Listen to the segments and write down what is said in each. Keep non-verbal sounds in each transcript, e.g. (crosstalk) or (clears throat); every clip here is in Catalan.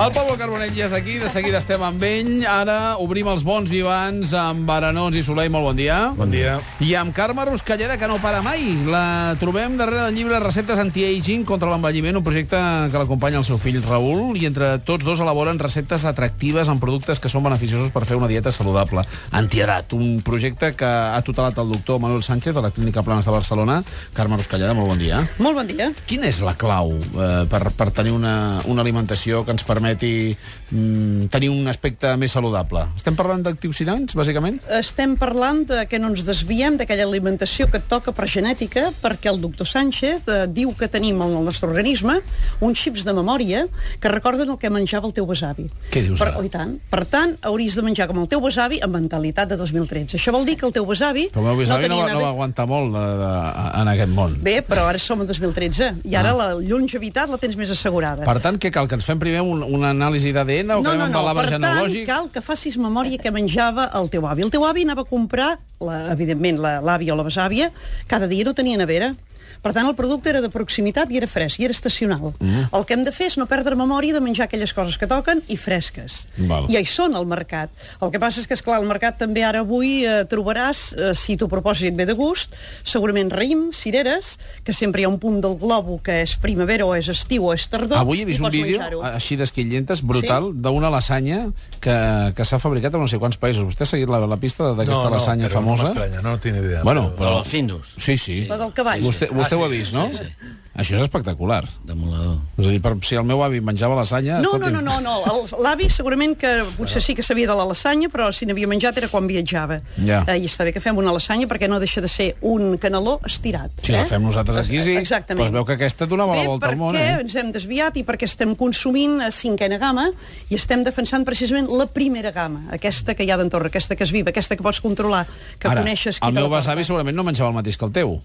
El Pablo Carbonell ja és aquí, de seguida estem amb ell. Ara obrim els bons vivants amb Arenós i Soleil. Molt bon dia. Bon dia. I amb Carme Ruscalleda, que no para mai. La trobem darrere del llibre Receptes Anti-Aging contra l'envelliment, un projecte que l'acompanya el seu fill Raül, i entre tots dos elaboren receptes atractives amb productes que són beneficiosos per fer una dieta saludable. Antiedat, un projecte que ha tutelat el doctor Manuel Sánchez de la Clínica Planes de Barcelona. Carme Ruscalleda, molt bon dia. Molt bon dia. Quina és la clau eh, per, per tenir una, una alimentació que ens permeti mm, tenir un aspecte més saludable? Estem parlant d'antioxidants, bàsicament? Estem parlant de que no ens desviem d'aquella alimentació que toca per genètica, perquè el doctor Sánchez eh, diu que tenim en el nostre organisme uns xips de memòria que recorden el que menjava el teu besavi. Què dius per, ara? oh, i tant. Per tant, hauries de menjar com el teu besavi amb mentalitat de 2013. Això vol dir que el teu besavi... Però el meu besavi no, tenia va, no va aguantar molt de, de, en aquest món. Bé, però ara som en 2013 i ara Ah. la longevitat la tens més assegurada. Per tant, què cal? Que ens fem primer un, una anàlisi d'ADN o anem amb l'arbre Per tant, cal que facis memòria que menjava el teu avi. El teu avi anava a comprar, la, evidentment, la- l'àvia o la besàvia, cada dia no tenia nevera. Per tant, el producte era de proximitat i era fresc, i era estacional. Mm. El que hem de fer és no perdre memòria de menjar aquelles coses que toquen i fresques. Val. I hi són al mercat. El que passa és que, esclar, al mercat també ara avui eh, trobaràs, eh, si t'ho propòsit ve de gust, segurament raïm, cireres, que sempre hi ha un punt del globo que és primavera o és estiu o és tardor. Avui he vist i un vídeo així d'esquillentes, brutal, d'una lasanya que, que s'ha fabricat a no sé quants països. Vostè ha seguit la, la pista d'aquesta lasanya però famosa? No no, no tinc idea. Bueno, però... però... Els Findus, Sí, sí. La del cavall. Vostè, vostè Ah, ho ha sí, vist, no? sí, Això és espectacular. de molador. És a dir, per, si el meu avi menjava lasanya... No, no, escolti'm, no, no, no. El- L'avi segurament que potser sí que sabia de la lasanya, però si n'havia menjat era quan viatjava. Ja. Eh, I està bé que fem una lasanya perquè no deixa de ser un caneló estirat. Si la fem nosaltres aquí, sí. Exactament. Però es veu que aquesta donava la Bé, volta al món, perquè eh? ens hem desviat i perquè estem consumint a cinquena gamma i estem defensant precisament la primera gamma, aquesta que hi ha d'entorn, aquesta que és viva, aquesta que pots controlar, que Ara, coneixes qui el meu la besavi segurament no menjava el mateix que el teu.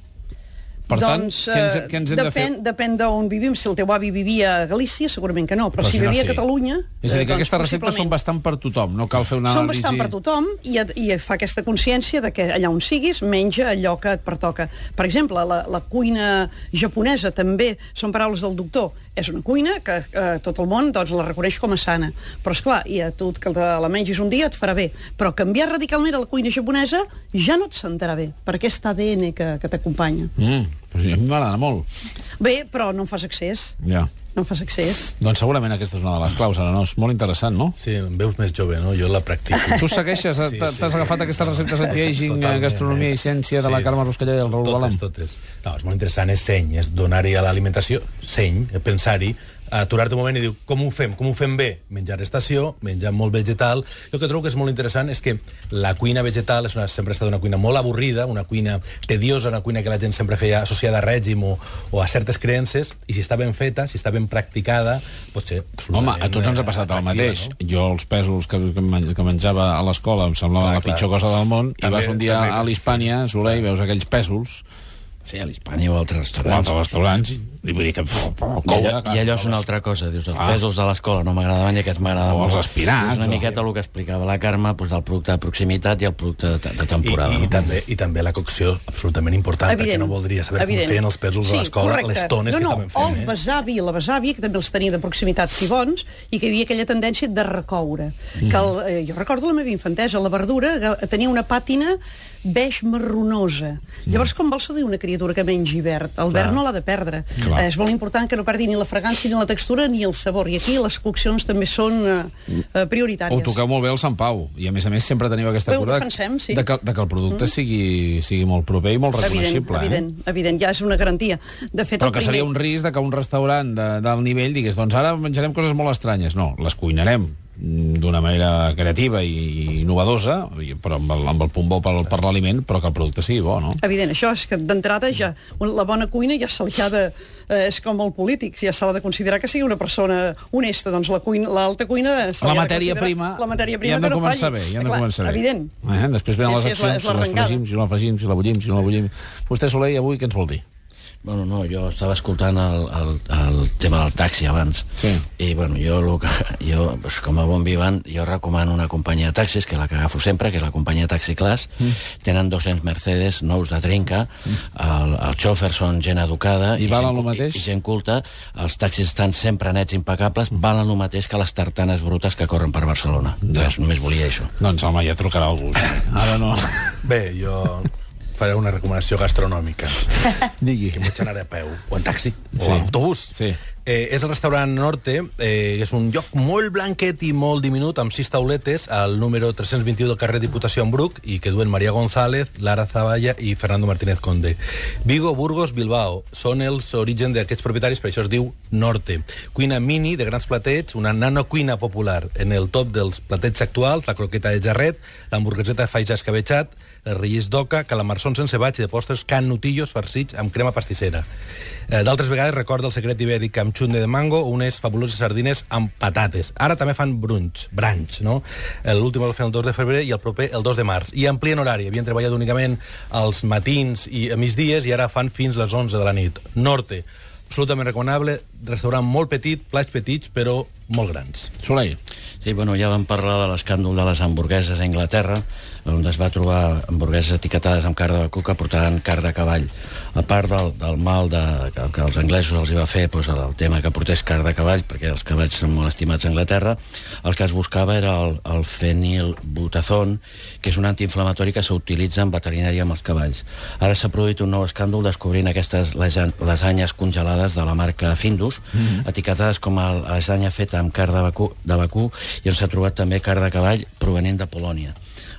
Per doncs, tant, què ens, eh, què ens hem de fer? depèn, depèn d'on vivim. Si el teu avi vivia a Galícia, segurament que no, però, Però si si no, vivia sí. a Catalunya... És a dir, eh, que doncs, aquestes receptes són bastant per tothom, no cal fer una Són anàlisi... bastant per tothom i, i fa aquesta consciència de que allà on siguis menja allò que et pertoca. Per exemple, la, la cuina japonesa també són paraules del doctor. És una cuina que eh, tot el món doncs, la reconeix com a sana. Però, és clar, i a tu que la mengis un dia et farà bé. Però canviar radicalment a la cuina japonesa ja no et sentarà bé, per aquest ADN que, que t'acompanya. Mm, però sí, a mi m'agrada molt. Bé, però no en fas accés. Ja. No fas accés. Doncs segurament aquesta és una de les claus, ara no? És molt interessant, no? Sí, em veus més jove, no? Jo la practico. Tu segueixes, Sí, t'has sí. agafat aquestes receptes anti-aging, Totalment, gastronomia eh? i ciència de la. Carme Ruscalleda i el Raül Balam? Totes, totes. No, és molt interessant, és seny, és donar-hi a l'alimentació seny, eh, pensar-hi, aturar-te un moment i dir, com ho fem? Com ho fem bé? Menjar estació, menjar molt vegetal. Jo el que trobo que és molt interessant és que la cuina vegetal és una, sempre ha estat una cuina molt avorrida, una cuina tediosa, una cuina que la gent sempre feia associada a règim o, o a certes creences, i si està ben feta, si està ben practicada, pot ser Home, a tots ens ha eh, passat el mateix. no? Jo els pèsols que, que men- que menjava a l'escola em semblava Clar, la clar. pitjor cosa del món, i També- vas un dia també- a l'Hispània, Soler, i veus aquells pèsols, Sí, a l'Hispània o a altres o restaurants. altres restaurants, i vull dir que... I allò, I allò és una altra cosa, dius, els Ah. pèsols de l'escola no m'agradaven i aquests m'agradaven O els molt. espinacs, És una o- miqueta el que explicava la Carme, doncs, del producte de proximitat i el producte de, de temporada. I, i, no? i, també, I també la cocció, absolutament important, perquè no voldria saber evident. com feien els pèsols sí, a l'escola, les tones no, que no, estaven fent. o el besavi i la besàvia, que també els tenia de proximitat si bons, i que hi havia aquella tendència de recoure. Mm. Que el, eh, jo recordo la meva infantesa, la verdura que tenia una pàtina beix marronosa. Mm. Llavors, com vols dir una criatura que mengi verd? El verd no l'ha de perdre. Clar. Eh, és molt important que no perdi ni la fragància, ni la textura, ni el sabor. I aquí les coccions també són eh, eh, Ho prioritàries. toqueu molt bé al Sant Pau, i a més a més sempre teniu aquesta ho cura defensem, sí. de, que, de que el producte sigui, sigui molt proper i molt Evident, reconeixible. evident, eh? evident, ja és una garantia. De fet, Però el que primer... seria un risc de que un restaurant de, del nivell digués doncs ara menjarem coses molt estranyes. No, les cuinarem mm, d'una manera creativa i innovadosa, però amb el, amb el punt bo per, per l'aliment, però que el producte sigui bo, no? Evident, això és que d'entrada ja la bona cuina ja se li ha de... Eh, és com el polític, ja s'ha de considerar que sigui una persona honesta, doncs la cuina, l'alta cuina... se La matèria prima, La matèria prima hem de que no començar falli. bé, hi hem de Clar, començar bé. Evident. Eh? Després venen Sí, les sí, és la- accions, és si les fregim, si no la fregim, si la bullim, si no la bullim... Vostè, Soler, i avui què ens vol dir? Bueno, no, jo estava escoltant el, el, el tema del taxi abans. Sí. I, bueno, jo, lo que, jo pues, com a bon vivant, jo recomano una companyia de taxis, que és la que agafo sempre, que és la companyia Taxi Class. Mm. Tenen 200 Mercedes nous de trinca, el, el xòfer són gent educada... I valen gent, lo mateix? I, I gent culta. Els taxis estan sempre nets, impecables, valen el mateix que les tartanes brutes que corren per Barcelona. Ja. Res, només volia això. Doncs, home, ja trucarà algú. (laughs) Ara no. Bé, jo faré una recomanació gastronòmica. (laughs) Digui. Que vaig anar a peu, o en taxi, o Sí. en autobús. Sí. Eh, és el restaurant Norte, eh, és un lloc molt blanquet i molt diminut, amb sis tauletes, al número 321 del carrer Diputació en Bruc, i que duen Maria González, Lara Zavalla i Fernando Martínez Conde. Vigo, Burgos, Bilbao. Són els origen d'aquests propietaris, per això es diu Norte. Cuina mini, de grans platets, una nanocuina popular. En el top dels platets actuals, la croqueta de jarret, l'hamburgueseta de faig escabetxat, el rellis d'oca, calamarsons sense baix i de postres canutillos farcits amb crema pastissera. Eh, D'altres vegades recorda el secret ibèric amb xunde de mango o unes fabuloses sardines amb patates. Ara també fan brunch, brunch, no? Eh, L'últim el fan el 2 de febrer i el proper el 2 de març. I amplien horari. Havien treballat únicament als matins i a migdies i ara fan fins les 11 de la nit. Norte, absolutament recomanable, restaurant molt petit, plats petits, però molt grans. Soleil. Sí, bueno, ja vam parlar de l'escàndol de les hamburgueses a Anglaterra, on es va trobar hamburgueses etiquetades amb carn de que portaven carn de cavall. A part del, del mal de, que, que els anglesos els hi va fer doncs, el tema que portés carn de cavall, perquè els cavalls són molt estimats a Anglaterra, el que es buscava era el, el fenilbutazón, que és un antiinflamatori que s'utilitza en veterinària amb els cavalls. Ara s'ha produït un nou escàndol descobrint aquestes lasanyes congelades de la marca Findus, mm -hmm. etiquetades com a lasanya feta amb carn de vacú, de vacú i on s'ha trobat també carn de cavall provenent de Polònia.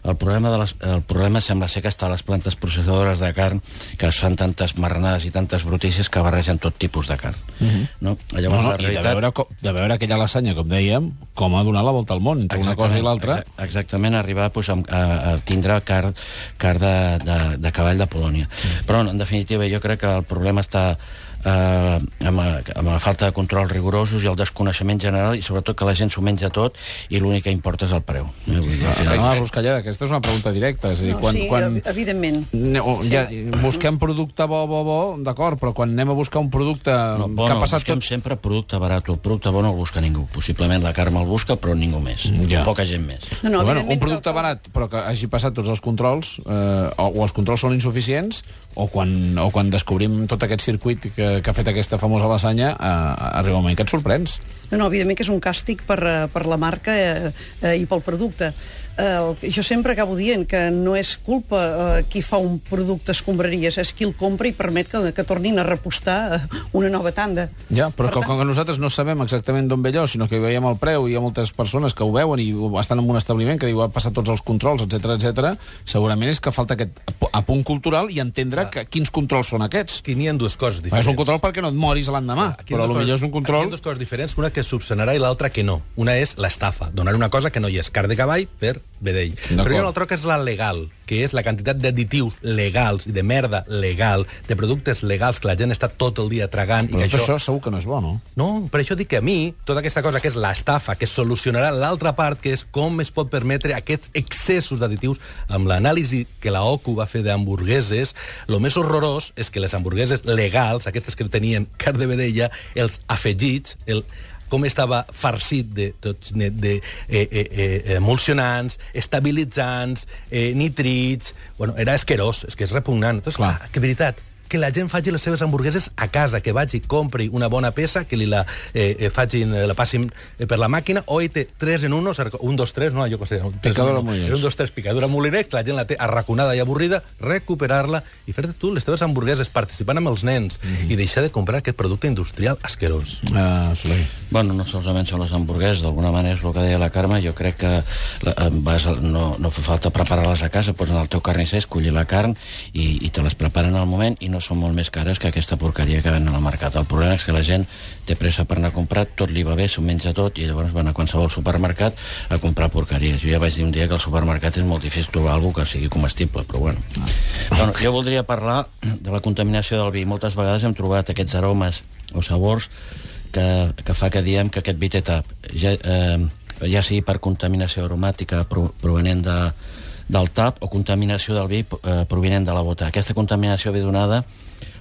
El problema, de les, el problema sembla ser que està a les plantes processadores de carn que es fan tantes marranades i tantes brutícies que barregen tot tipus de carn. Mm -hmm. no? Llavors, No, no, la I de realitat... veure, co- de veure aquella lasanya, com dèiem, com ha donat la volta al món, entre una cosa i l'altra. exa- Exactament, arribar pues, a, a, a tindre car, car de, de, de cavall de Polònia. Mm. Però, en definitiva, jo crec que el problema està eh, amb, amb la falta de control rigorosos i el desconeixement general i sobretot que la gent s'ho menja tot i l'únic que importa és el preu. Eh, vull dir, al No, final- no, Ruscalleda, aquesta és una pregunta directa. És a dir, No, quan, sí, quan... ev- evidentment. No, ja, busquem producte bo, bo, bo, d'acord, però quan anem a buscar un producte No, bo, que ha no, passat busquem tot... sempre producte barat. El producte bo no el busca ningú. Possiblement la Carme el busca, però ningú més. Ja. Poca gent més. No, no, però, bueno, un producte que- barat, però que hagi passat tots els controls, eh, o, o els controls són insuficients, o quan, o quan descobrim tot aquest circuit que, que ha fet aquesta famosa lasanya, eh, arriba un moment que et sorprens. No, no, evidentment que és un càstig per, eh, per la marca eh, eh, i pel producte. Eh, el, jo sempre acabo dient que no és culpa eh, qui fa un producte escombraries, és qui el compra i permet que, que tornin a repostar eh, una nova tanda. Ja, però Per com, tant- com que nosaltres no sabem exactament d'on ve allò, sinó que veiem el preu i hi ha moltes persones que ho veuen i estan en un establiment que diu ha passat tots els controls, etc etc. segurament és que falta aquest ap- apunt cultural i entendre que, quins controls són aquests. Aquí n'hi ha dues coses diferents. és un control perquè no et moris l'endemà, hi però potser és un Aquí hi control... ha dues coses diferents, una que subsanarà i l'altra que no. Una és l'estafa, donar una cosa que no hi és, car de cavall per vedell. Però hi ha una altra que és la legal, que és la quantitat d'additius legals i de merda legal, de productes legals que la gent està tot el dia tragant Però i que això... això segur que no és bo, no? No, per això dic que a mi, tota aquesta cosa que és l'estafa, que solucionarà l'altra part, que és com es pot permetre aquests excessos d'additius, amb l'anàlisi que la OCU va fer d'hamburgueses, el més horrorós és que les hamburgueses legals, aquestes que tenien carn de vedella, els afegits, el, com estava farcit de, tots, de, de eh, eh, eh, emulsionants, estabilitzants, eh, nitrits... Bueno, era asquerós, és que és repugnant. Entonces, Clar. clar, que veritat, que la gent faci les seves hamburgueses a casa, que vagi, compri una bona peça, que li la, eh, eh, facin, eh, la passin eh, per la màquina, o hi té 3 en 1, un, 2, 3, no, jo què sé. un Picadora. Molinets. Un, dos, tres, picadora molinet, que la gent la té arraconada i avorrida, recuperar-la i fer-te tu les teves hamburgueses, participant amb els nens, mm -hmm. i deixar de comprar aquest producte industrial asquerós. Uh, Soleil. Bueno, no solament són les hamburgueses, d'alguna manera és el que deia la Carme, jo crec que la, vas, no, no fa falta preparar-les a casa, pots anar al teu carnisser, escollir la carn i, i te les preparen al moment i no són molt més cares que aquesta porqueria que venen al mercat. El problema és que la gent té pressa per anar a comprar, tot li va bé, s'ho menja tot i llavors van a qualsevol supermercat a comprar porqueries. Jo ja vaig dir un dia que al supermercat és molt difícil trobar alguna que sigui comestible, però bueno. bueno jo voldria parlar de la contaminació del vi. Moltes vegades hem trobat aquests aromes o sabors que, que fa que diem que aquest vi té tap. Ja, eh, ja sigui per contaminació aromàtica pro, provenent de, del tap o contaminació del vi eh, provenent de la bota. Aquesta contaminació ve donada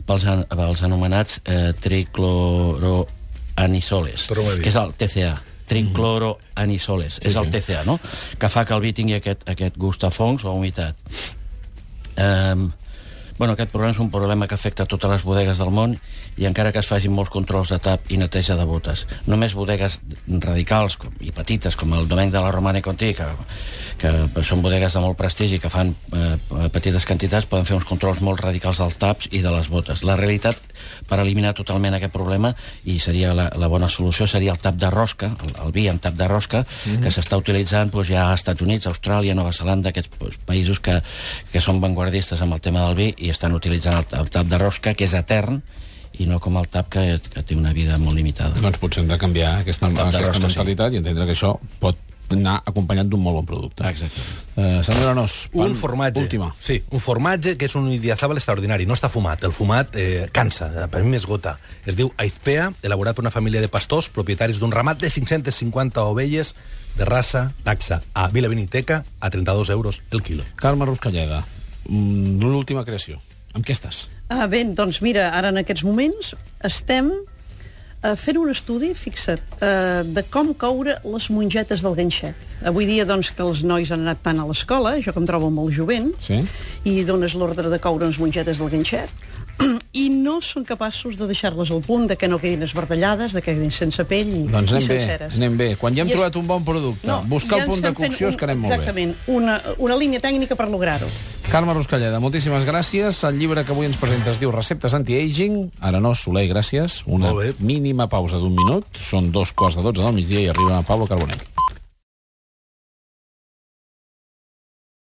pels, an- pels anomenats eh, tricloroanisoles, que és el TCA tricloroanisoles, sí, és el. TCA, no? que fa que el vi tingui aquest, aquest gust a fongs o a humitat. Um, bueno, aquest problema és un problema que afecta totes les bodegues del món i encara que es facin molts controls de tap i neteja de botes. Només bodegues radicals com, i petites, com el Domènec de la Romana i Conti, que, que són bodegues de molt prestigi, que fan eh, petites quantitats, poden fer uns controls molt radicals dels taps i de les botes. La realitat, per eliminar totalment aquest problema, i seria la, la bona solució, seria el tap de rosca, el, el vi amb tap de rosca, mm -hmm. que s'està utilitzant doncs, ja als Estats Units, Austràlia, Nova Zelanda, aquests doncs, països que, que són vanguardistes amb el tema del vi i estan utilitzant el, el tap de rosca, que és etern, i no com el tap que, que té una vida molt limitada. Doncs potser hem de canviar aquesta, aquesta rosca, sí. mentalitat i entendre que això pot anar acompanyat d'un molt bon producte. Ah, exacte. Uh, senyora Nos, Un pan- formatge. Última. Sí, un formatge que és un idiazabal extraordinari. No està fumat. El fumat eh, cansa, per mi m'esgota. Es diu Aizpea, elaborat per una família de pastors, propietaris d'un ramat de 550 ovelles de raça taxa a Vila Beniteca a 32 euros el quilo. Carme Ruscalleda, mm, l'última creació. Amb què estàs? Ah, bé, doncs mira, ara en aquests moments estem eh, fent un estudi, fixa't, eh, de com coure les mongetes del ganxet. Avui dia, doncs, que els nois han anat tant a l'escola, jo que em trobo molt jovent, Sí. i dones l'ordre de coure unes mongetes del ganxet, (clears throat) i no són capaços de deixar-les al punt, de que no quedin esbardellades, de que quedin sense pell i, Doncs i anem bé, senceres. anem bé. Quan ja hem I és- trobat un bon producte, buscar ja el punt de cocció, un- es quedem molt bé. Exactament, una, una línia tècnica per lograr-ho. Carme Ruscalleda, moltíssimes gràcies. El llibre que avui ens presenta es diu Receptes anti-aging. Arenós Soler, gràcies. Una mínima pausa d'un minut. Són dos quarts de dotze del migdia i arriba Pablo Carbonell.